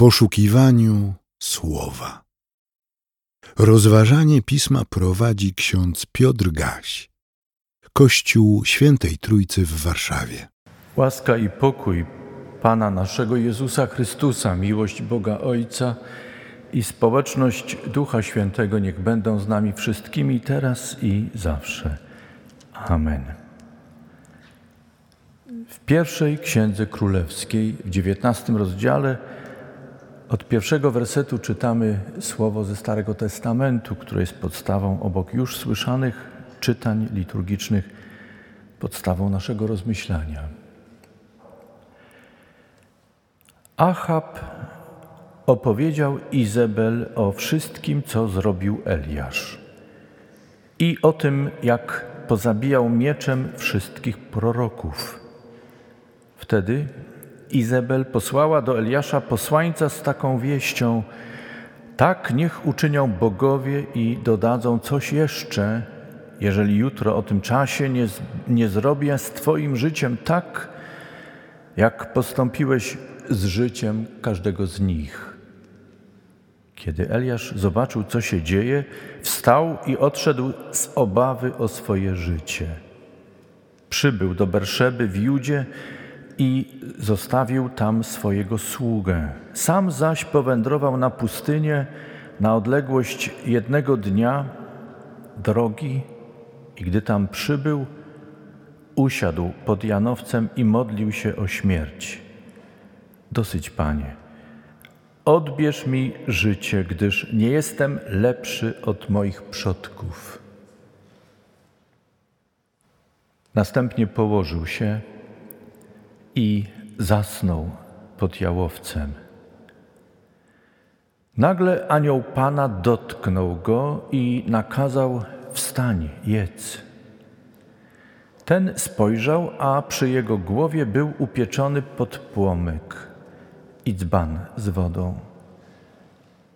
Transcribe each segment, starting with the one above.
poszukiwaniu słowa. Rozważanie pisma prowadzi ksiądz Piotr Gaś, Kościół Świętej Trójcy w Warszawie. Łaska i pokój Pana naszego Jezusa Chrystusa, miłość Boga Ojca i społeczność Ducha Świętego niech będą z nami wszystkimi teraz i zawsze. Amen. W pierwszej Księdze Królewskiej, w dziewiętnastym rozdziale, od pierwszego wersetu czytamy słowo ze Starego Testamentu, które jest podstawą obok już słyszanych czytań liturgicznych, podstawą naszego rozmyślania. Achab opowiedział Izabel o wszystkim, co zrobił Eliasz i o tym, jak pozabijał mieczem wszystkich proroków. Wtedy Izabel posłała do Eliasza posłańca z taką wieścią: Tak niech uczynią bogowie i dodadzą coś jeszcze, jeżeli jutro o tym czasie nie, nie zrobię z Twoim życiem tak, jak postąpiłeś z życiem każdego z nich. Kiedy Eliasz zobaczył, co się dzieje, wstał i odszedł z obawy o swoje życie. Przybył do Berszeby w Judzie i zostawił tam swojego sługę. Sam zaś powędrował na pustynię na odległość jednego dnia drogi i gdy tam przybył, usiadł pod Janowcem i modlił się o śmierć. Dosyć, Panie, odbierz mi życie, gdyż nie jestem lepszy od moich przodków. Następnie położył się i zasnął pod jałowcem. Nagle anioł Pana dotknął go i nakazał wstań, jedz. Ten spojrzał, a przy jego głowie był upieczony podpłomyk i dzban z wodą.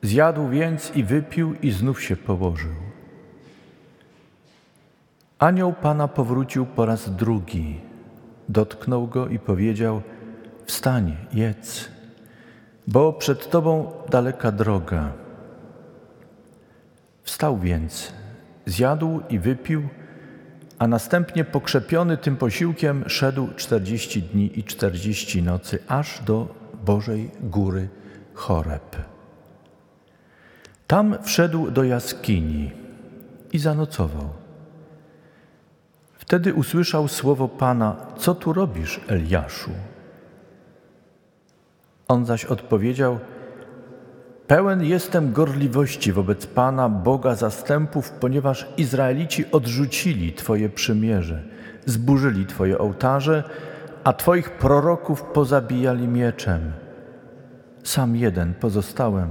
Zjadł więc i wypił i znów się położył. Anioł Pana powrócił po raz drugi dotknął go i powiedział: Wstań, jedz, bo przed tobą daleka droga. Wstał więc, zjadł i wypił, a następnie pokrzepiony tym posiłkiem szedł czterdzieści dni i czterdzieści nocy, aż do Bożej Góry Choreb. Tam wszedł do jaskini i zanocował. Wtedy usłyszał słowo Pana: Co tu robisz, Eliaszu? On zaś odpowiedział: Pełen jestem gorliwości wobec Pana, Boga zastępów, ponieważ Izraelici odrzucili Twoje przymierze, zburzyli Twoje ołtarze, a Twoich proroków pozabijali mieczem. Sam jeden pozostałem,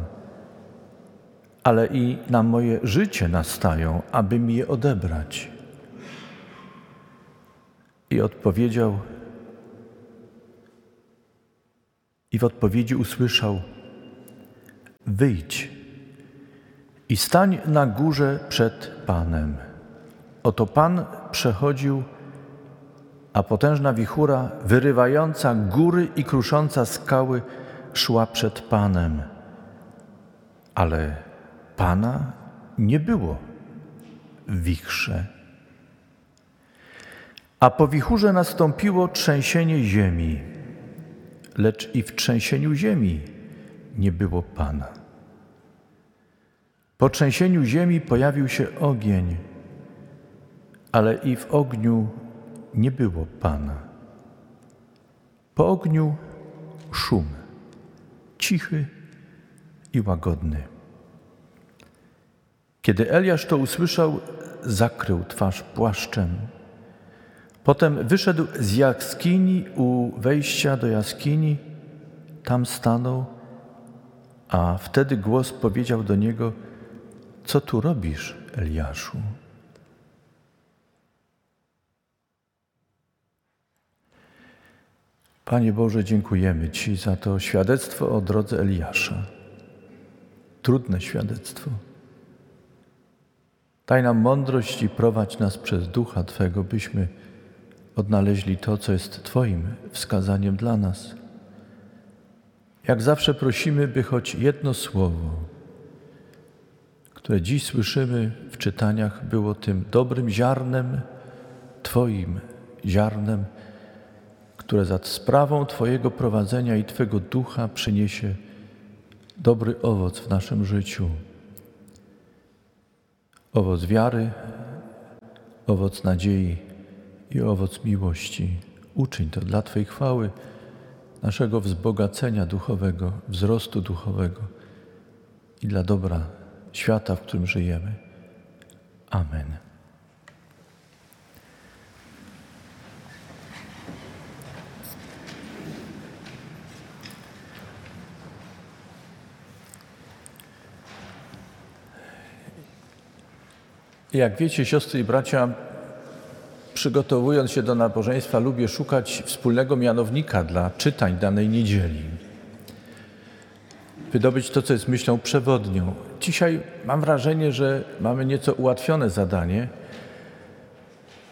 ale i na moje życie nastają, aby mi je odebrać. I odpowiedział, i w odpowiedzi usłyszał: Wyjdź i stań na górze przed Panem. Oto Pan przechodził, a potężna wichura, wyrywająca góry i krusząca skały, szła przed Panem. Ale Pana nie było w wichrze. A po wichurze nastąpiło trzęsienie ziemi, lecz i w trzęsieniu ziemi nie było Pana. Po trzęsieniu ziemi pojawił się ogień, ale i w ogniu nie było Pana. Po ogniu szum, cichy i łagodny. Kiedy Eliasz to usłyszał, zakrył twarz płaszczem Potem wyszedł z jaskini u wejścia do jaskini, tam stanął, a wtedy głos powiedział do niego: Co tu robisz, Eliaszu? Panie Boże, dziękujemy Ci za to świadectwo o drodze Eliasza. Trudne świadectwo. Daj nam mądrość i prowadź nas przez ducha Twego, byśmy odnaleźli to, co jest Twoim wskazaniem dla nas. Jak zawsze prosimy, by choć jedno słowo, które dziś słyszymy w czytaniach, było tym dobrym ziarnem, Twoim ziarnem, które za sprawą Twojego prowadzenia i Twego ducha przyniesie dobry owoc w naszym życiu. Owoc wiary, owoc nadziei i owoc miłości. Uczyń to dla Twojej chwały, naszego wzbogacenia duchowego, wzrostu duchowego i dla dobra świata, w którym żyjemy. Amen. Jak wiecie, siostry i bracia, przygotowując się do nabożeństwa, lubię szukać wspólnego mianownika dla czytań danej niedzieli. Wydobyć to, co jest myślą przewodnią. Dzisiaj mam wrażenie, że mamy nieco ułatwione zadanie,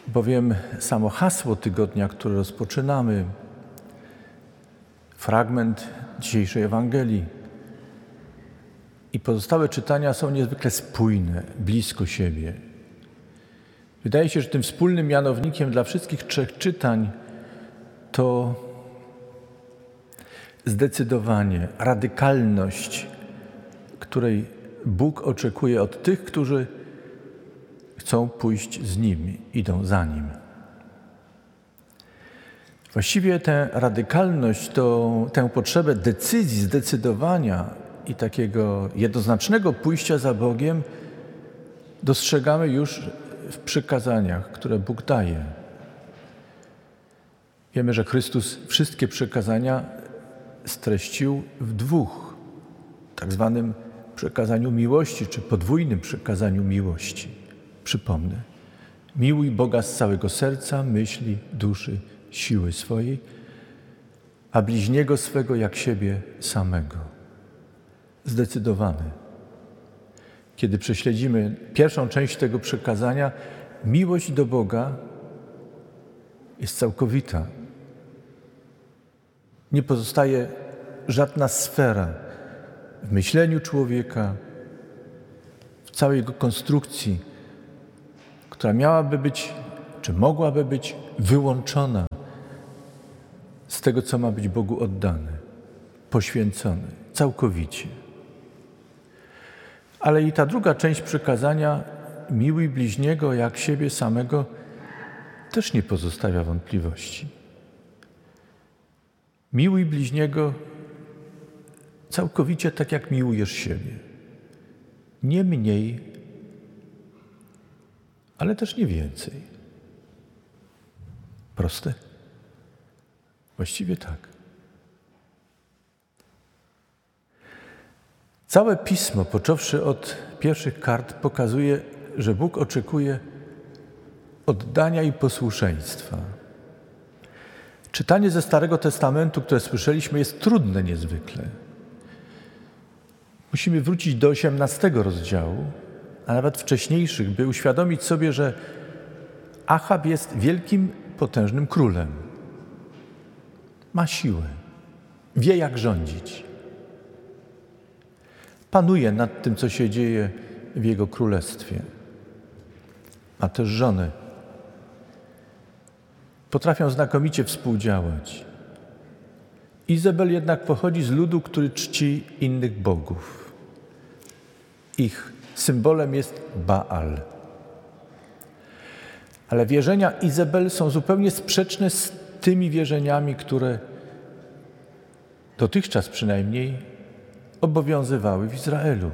bowiem samo hasło tygodnia, które rozpoczynamy, fragment dzisiejszej Ewangelii i pozostałe czytania są niezwykle spójne, blisko siebie. Wydaje się, że tym wspólnym mianownikiem dla wszystkich trzech czytań to zdecydowanie radykalność, której Bóg oczekuje od tych, którzy chcą pójść z Nim, idą za Nim. Właściwie tę radykalność, to, tę potrzebę decyzji, zdecydowania i takiego jednoznacznego pójścia za Bogiem dostrzegamy już w przykazaniach, które Bóg daje. Wiemy, że Chrystus wszystkie przykazania streścił w dwóch, tak zwanym przekazaniu miłości, czy podwójnym przekazaniu miłości. Przypomnę. Miłuj Boga z całego serca, myśli, duszy, siły swojej, a bliźniego swego jak siebie samego. Zdecydowany kiedy prześledzimy pierwszą część tego przekazania, miłość do Boga jest całkowita. Nie pozostaje żadna sfera w myśleniu człowieka, w całej jego konstrukcji, która miałaby być, czy mogłaby być wyłączona z tego, co ma być Bogu oddane, poświęcone całkowicie. Ale i ta druga część przykazania, miłuj bliźniego jak siebie samego, też nie pozostawia wątpliwości. Miłuj bliźniego całkowicie tak, jak miłujesz siebie. Nie mniej, ale też nie więcej. Proste? Właściwie tak. Całe pismo, począwszy od pierwszych kart, pokazuje, że Bóg oczekuje oddania i posłuszeństwa. Czytanie ze Starego Testamentu, które słyszeliśmy, jest trudne niezwykle. Musimy wrócić do XVIII rozdziału, a nawet wcześniejszych, by uświadomić sobie, że Achab jest wielkim, potężnym królem. Ma siłę, wie jak rządzić panuje nad tym, co się dzieje w jego królestwie. Ma też żony. Potrafią znakomicie współdziałać. Izabel jednak pochodzi z ludu, który czci innych bogów. Ich symbolem jest Baal. Ale wierzenia Izabel są zupełnie sprzeczne z tymi wierzeniami, które dotychczas przynajmniej obowiązywały w Izraelu.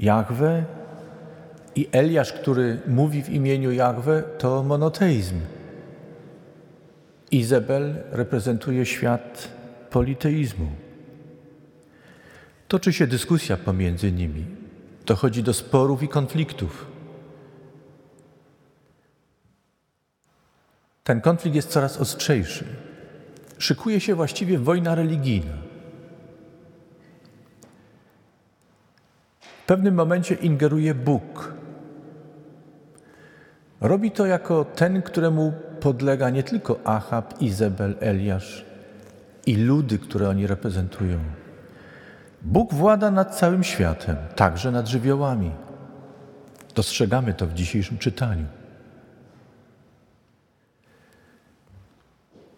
Jahwe i Eliasz, który mówi w imieniu Jahwe, to monoteizm. Izabel reprezentuje świat politeizmu. Toczy się dyskusja pomiędzy nimi. Dochodzi do sporów i konfliktów. Ten konflikt jest coraz ostrzejszy. Szykuje się właściwie wojna religijna. Pewnym momencie ingeruje Bóg. Robi to jako ten, któremu podlega nie tylko Achab, Izabel, Eliasz, i ludy, które oni reprezentują. Bóg włada nad całym światem, także nad żywiołami. Dostrzegamy to w dzisiejszym czytaniu.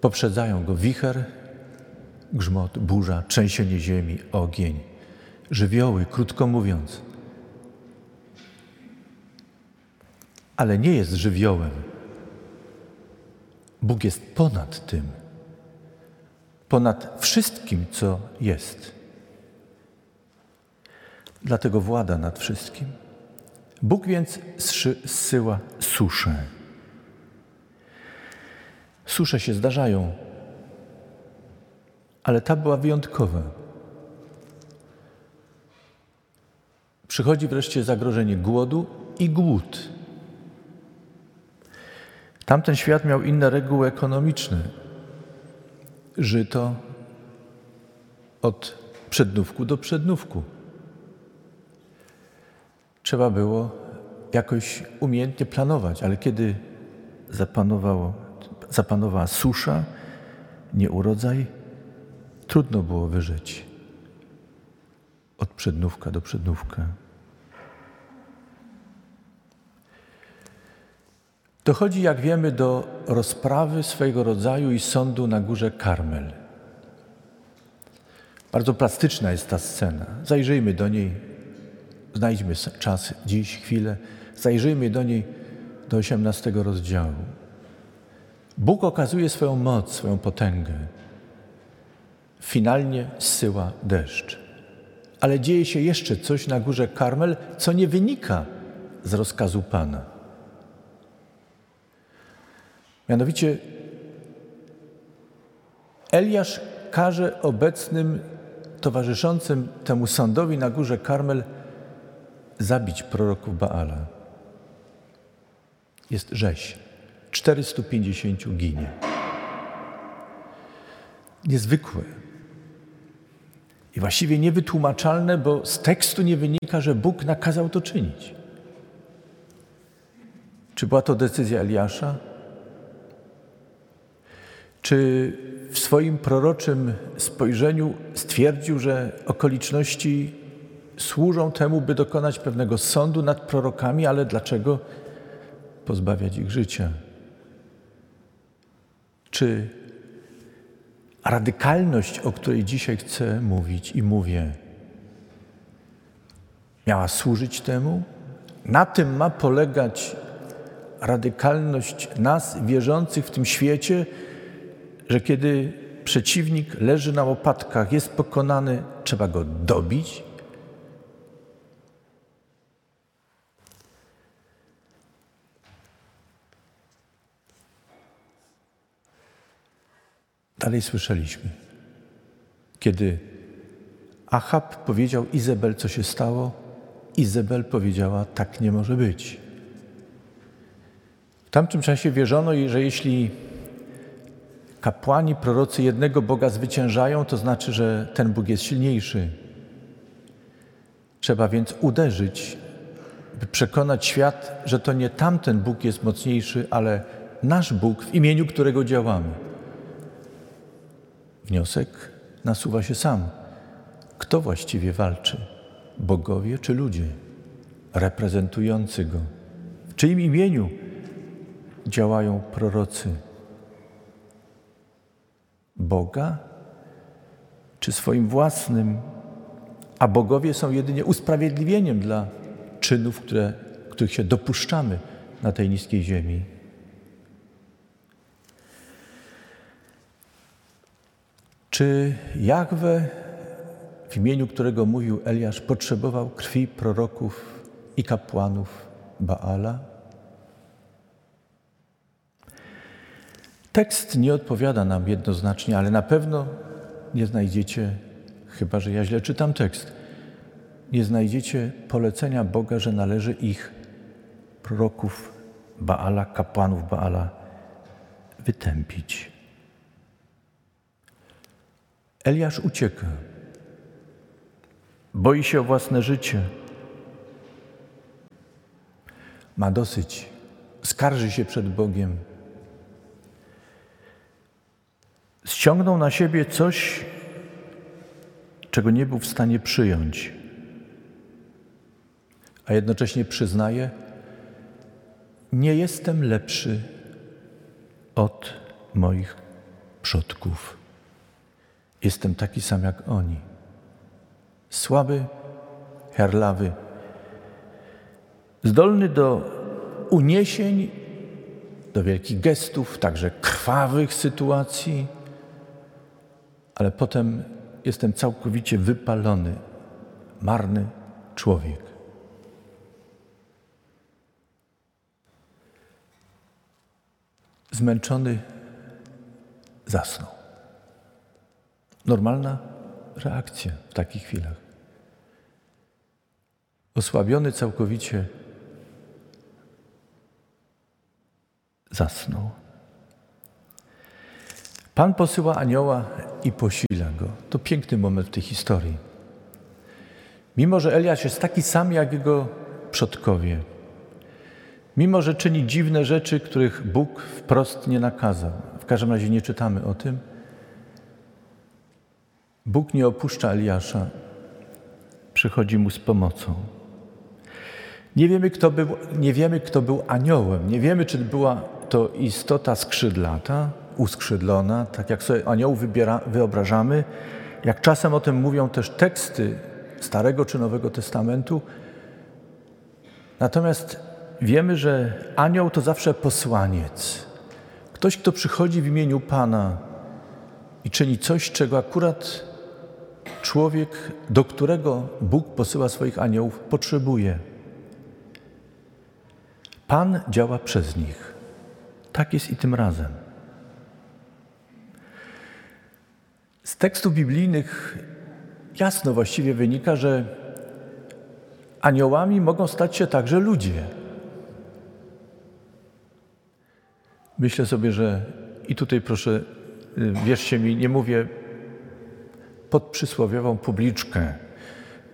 Poprzedzają go wicher, grzmot, burza, trzęsienie ziemi, ogień, żywioły, krótko mówiąc. Ale nie jest żywiołem. Bóg jest ponad tym, ponad wszystkim, co jest. Dlatego włada nad wszystkim. Bóg więc zsyła suszę. Susze się zdarzają, ale ta była wyjątkowa. Przychodzi wreszcie zagrożenie głodu i głód. Tamten świat miał inne reguły ekonomiczne. Żyto od przednówku do przednówku. Trzeba było jakoś umiejętnie planować, ale kiedy zapanowało, zapanowała susza, nieurodzaj, trudno było wyżyć od przednówka do przednówka. Dochodzi, jak wiemy, do rozprawy swojego rodzaju i sądu na górze Karmel. Bardzo plastyczna jest ta scena. Zajrzyjmy do niej, znajdźmy czas, dziś, chwilę, zajrzyjmy do niej do 18 rozdziału. Bóg okazuje swoją moc, swoją potęgę. Finalnie zsyła deszcz. Ale dzieje się jeszcze coś na górze Karmel, co nie wynika z rozkazu Pana. Mianowicie Eliasz każe obecnym towarzyszącym temu sądowi na górze Karmel zabić proroków Baala. Jest rzeź. 450 ginie. Niezwykłe. I właściwie niewytłumaczalne, bo z tekstu nie wynika, że Bóg nakazał to czynić. Czy była to decyzja Eliasza? Czy w swoim proroczym spojrzeniu stwierdził, że okoliczności służą temu, by dokonać pewnego sądu nad prorokami, ale dlaczego pozbawiać ich życia? Czy radykalność, o której dzisiaj chcę mówić i mówię, miała służyć temu? Na tym ma polegać radykalność nas, wierzących w tym świecie, że kiedy przeciwnik leży na łopatkach, jest pokonany, trzeba go dobić? Dalej słyszeliśmy, kiedy Achab powiedział Izabel, co się stało, Izabel powiedziała, tak nie może być. W tamtym czasie wierzono, że jeśli kapłani, prorocy jednego Boga zwyciężają, to znaczy, że ten Bóg jest silniejszy. Trzeba więc uderzyć, by przekonać świat, że to nie tamten Bóg jest mocniejszy, ale nasz Bóg, w imieniu którego działamy. Wniosek nasuwa się sam. Kto właściwie walczy? Bogowie czy ludzie reprezentujący Go? W czyim imieniu działają prorocy? Boga czy swoim własnym? A bogowie są jedynie usprawiedliwieniem dla czynów, które, których się dopuszczamy na tej niskiej ziemi. Czy Jahwe, w imieniu którego mówił Eliasz, potrzebował krwi proroków i kapłanów Baala? Tekst nie odpowiada nam jednoznacznie, ale na pewno nie znajdziecie, chyba że ja źle czytam tekst, nie znajdziecie polecenia Boga, że należy ich proroków Baala, kapłanów Baala wytępić. Eliasz ucieka. Boi się o własne życie. Ma dosyć. Skarży się przed Bogiem. Ściągnął na siebie coś, czego nie był w stanie przyjąć, a jednocześnie przyznaje, nie jestem lepszy od moich przodków. Jestem taki sam jak oni. Słaby, herlawy, zdolny do uniesień, do wielkich gestów, także krwawych sytuacji, ale potem jestem całkowicie wypalony, marny człowiek. Zmęczony zasnął. Normalna reakcja w takich chwilach. Osłabiony całkowicie zasnął. Pan posyła anioła i posila go. To piękny moment w tej historii. Mimo, że Eliasz jest taki sam jak jego przodkowie, mimo, że czyni dziwne rzeczy, których Bóg wprost nie nakazał, w każdym razie nie czytamy o tym, Bóg nie opuszcza Eliasza, przychodzi mu z pomocą. Nie wiemy, kto był, nie wiemy, kto był aniołem, nie wiemy, czy była to istota skrzydlata, uskrzydlona, tak jak sobie anioł wybiera, wyobrażamy, jak czasem o tym mówią też teksty Starego czy Nowego Testamentu. Natomiast wiemy, że anioł to zawsze posłaniec. Ktoś, kto przychodzi w imieniu Pana i czyni coś, czego akurat człowiek, do którego Bóg posyła swoich aniołów, potrzebuje. Pan działa przez nich. Tak jest i tym razem. Z tekstów biblijnych jasno właściwie wynika, że aniołami mogą stać się także ludzie. Myślę sobie, że i tutaj proszę, y, wierzcie mi, nie mówię pod przysłowiową publiczkę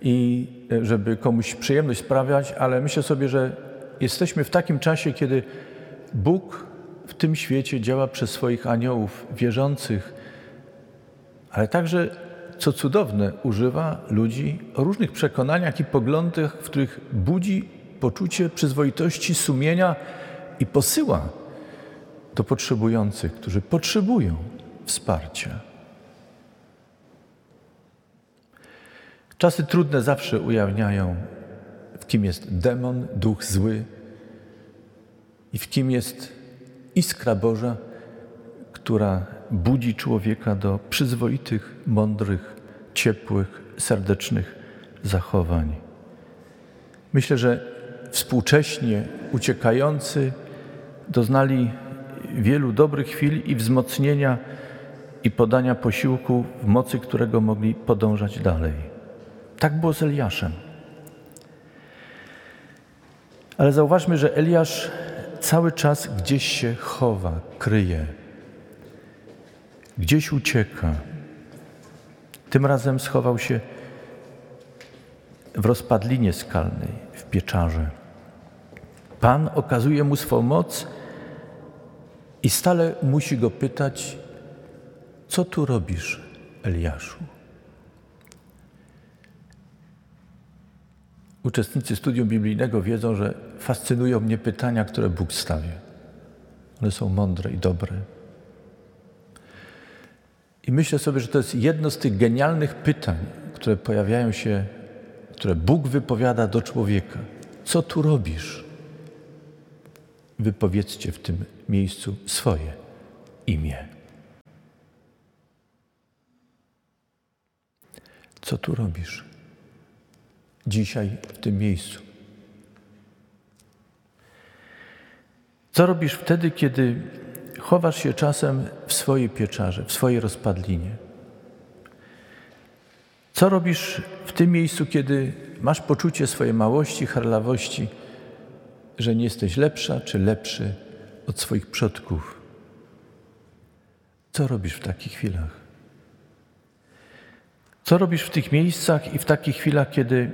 i y, żeby komuś przyjemność sprawiać, ale myślę sobie, że jesteśmy w takim czasie, kiedy Bóg w tym świecie działa przez swoich aniołów wierzących, ale także, co cudowne, używa ludzi o różnych przekonaniach i poglądach, w których budzi poczucie przyzwoitości, sumienia i posyła do potrzebujących, którzy potrzebują wsparcia. Czasy trudne zawsze ujawniają, w kim jest demon, duch zły i w kim jest iskra Boża, która budzi człowieka do przyzwoitych, mądrych, ciepłych, serdecznych zachowań. Myślę, że współcześnie uciekający doznali wielu dobrych chwil i wzmocnienia i podania posiłku, w mocy którego mogli podążać dalej. Tak było z Eliaszem. Ale zauważmy, że Eliasz cały czas gdzieś się chowa, kryje, gdzieś ucieka. Tym razem schował się w rozpadlinie skalnej, w pieczarze. Pan okazuje mu swą moc i stale musi go pytać, co tu robisz, Eliaszu? Uczestnicy studium biblijnego wiedzą, że fascynują mnie pytania, które Bóg stawia. One są mądre i dobre. I myślę sobie, że to jest jedno z tych genialnych pytań, które pojawiają się, które Bóg wypowiada do człowieka. Co tu robisz? Wypowiedzcie w tym miejscu swoje imię. Co tu robisz? Dzisiaj w tym miejscu. Co robisz wtedy, kiedy chowasz się czasem w swojej pieczarze, w swojej rozpadlinie? Co robisz w tym miejscu, kiedy masz poczucie swojej małości, harlawości, że nie jesteś lepsza czy lepszy od swoich przodków? Co robisz w takich chwilach? Co robisz w tych miejscach i w takich chwilach, kiedy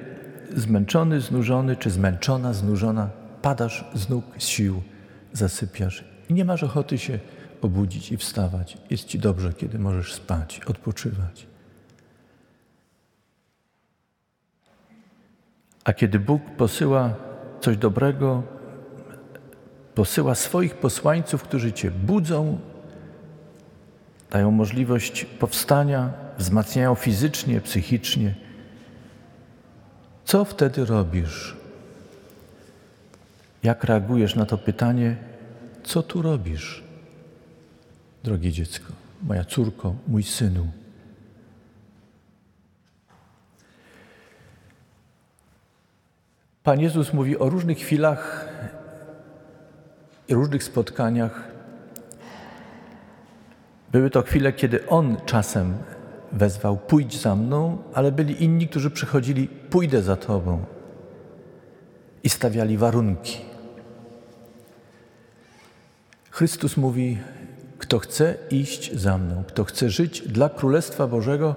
zmęczony, znużony czy zmęczona, znużona, padasz z nóg, z sił, zasypiasz i nie masz ochoty się obudzić i wstawać. Jest Ci dobrze, kiedy możesz spać, odpoczywać. A kiedy Bóg posyła coś dobrego, posyła swoich posłańców, którzy Cię budzą, dają możliwość powstania, wzmacniają fizycznie, psychicznie. Co wtedy robisz? Jak reagujesz na to pytanie, co tu robisz, drogie dziecko, moja córko, mój synu? Pan Jezus mówi o różnych chwilach i różnych spotkaniach. Były to chwile, kiedy On czasem wezwał: Pójdź za mną, ale byli inni, którzy przychodzili: Pójdę za Tobą. I stawiali warunki. Chrystus mówi: Kto chce iść za mną, kto chce żyć dla Królestwa Bożego,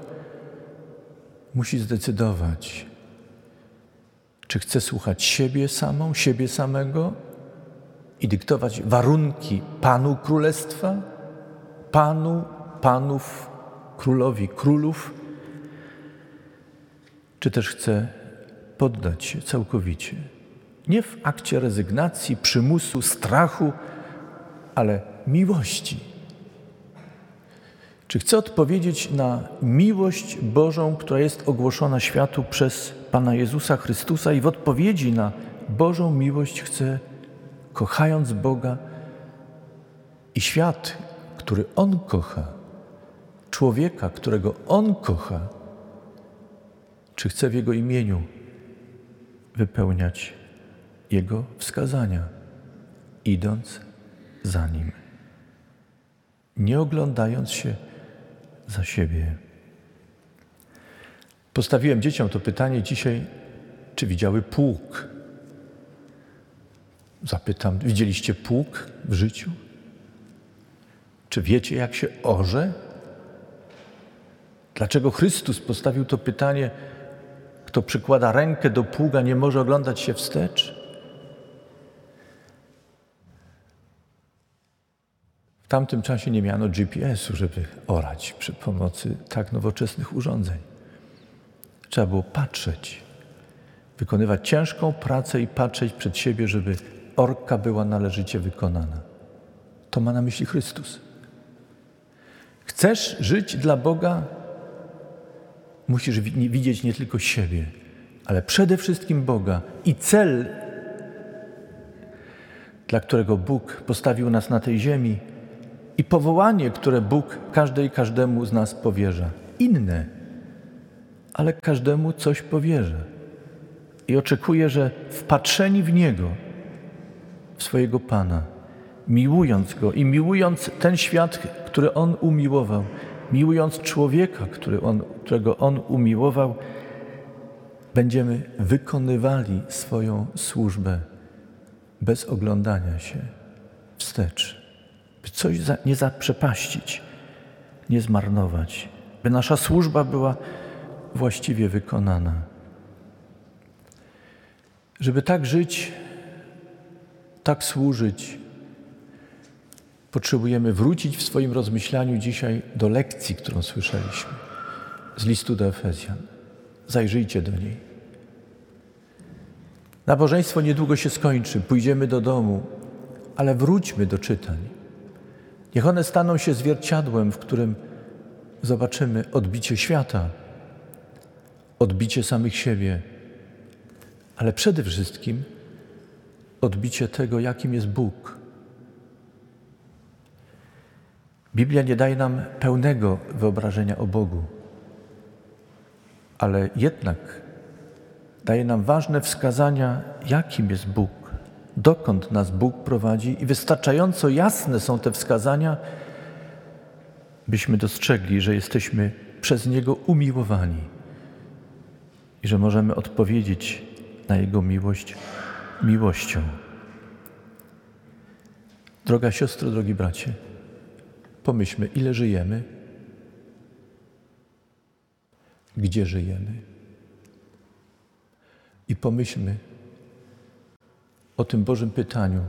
musi zdecydować, czy chce słuchać siebie samą, siebie samego i dyktować warunki Panu Królestwa, Panu, Panów, Królowi, Królów, czy też chce poddać się całkowicie. Nie w akcie rezygnacji, przymusu, strachu, ale miłości. Czy chcę odpowiedzieć na miłość Bożą, która jest ogłoszona światu przez Pana Jezusa Chrystusa i w odpowiedzi na Bożą miłość chcę, kochając Boga i świat, który On kocha, człowieka, którego On kocha, czy chcę w Jego imieniu wypełniać Jego wskazania, idąc za Nim, nie oglądając się za siebie. Postawiłem dzieciom to pytanie dzisiaj, czy widziały pług. Zapytam, widzieliście pług w życiu? Czy wiecie, jak się orze? Dlaczego Chrystus postawił to pytanie, kto przykłada rękę do pługa, nie może oglądać się wstecz? W tamtym czasie nie miano GPS-u, żeby orać przy pomocy tak nowoczesnych urządzeń. Trzeba było patrzeć, wykonywać ciężką pracę i patrzeć przed siebie, żeby orka była należycie wykonana. To ma na myśli Chrystus. Chcesz żyć dla Boga? Musisz widzieć nie tylko siebie, ale przede wszystkim Boga i cel, dla którego Bóg postawił nas na tej ziemi, i powołanie, które Bóg każdej każdemu z nas powierza. Inne, ale każdemu coś powierza. I oczekuje, że wpatrzeni w Niego, w swojego Pana, miłując Go i miłując ten świat, który On umiłował, miłując człowieka, który on, którego On umiłował, będziemy wykonywali swoją służbę bez oglądania się wstecz, by coś za, nie zaprzepaścić, nie zmarnować, by nasza służba była właściwie wykonana. Żeby tak żyć, tak służyć, potrzebujemy wrócić w swoim rozmyślaniu dzisiaj do lekcji, którą słyszeliśmy z listu do Efezjan. Zajrzyjcie do niej. Nabożeństwo niedługo się skończy, pójdziemy do domu, ale wróćmy do czytań. Niech one staną się zwierciadłem, w którym zobaczymy odbicie świata, odbicie samych siebie, ale przede wszystkim odbicie tego, jakim jest Bóg. Biblia nie daje nam pełnego wyobrażenia o Bogu, ale jednak daje nam ważne wskazania, jakim jest Bóg, dokąd nas Bóg prowadzi, i wystarczająco jasne są te wskazania, byśmy dostrzegli, że jesteśmy przez Niego umiłowani i że możemy odpowiedzieć na Jego miłość miłością. Droga siostro, drogi bracie, Pomyślmy, ile żyjemy, gdzie żyjemy. I pomyślmy o tym Bożym pytaniu: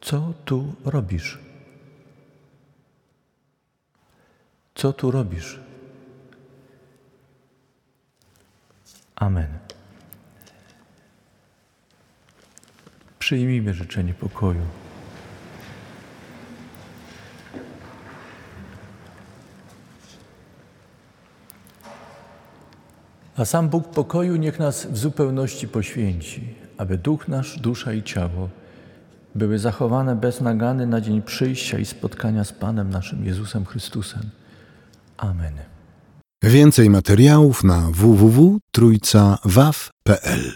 co tu robisz? Co tu robisz? Amen. Przyjmijmy życzenie pokoju. A sam Bóg pokoju niech nas w zupełności poświęci, aby duch nasz, dusza i ciało były zachowane bez nagany na dzień przyjścia i spotkania z Panem naszym Jezusem Chrystusem. Amen. Więcej materiałów na www.trójcawaw.pl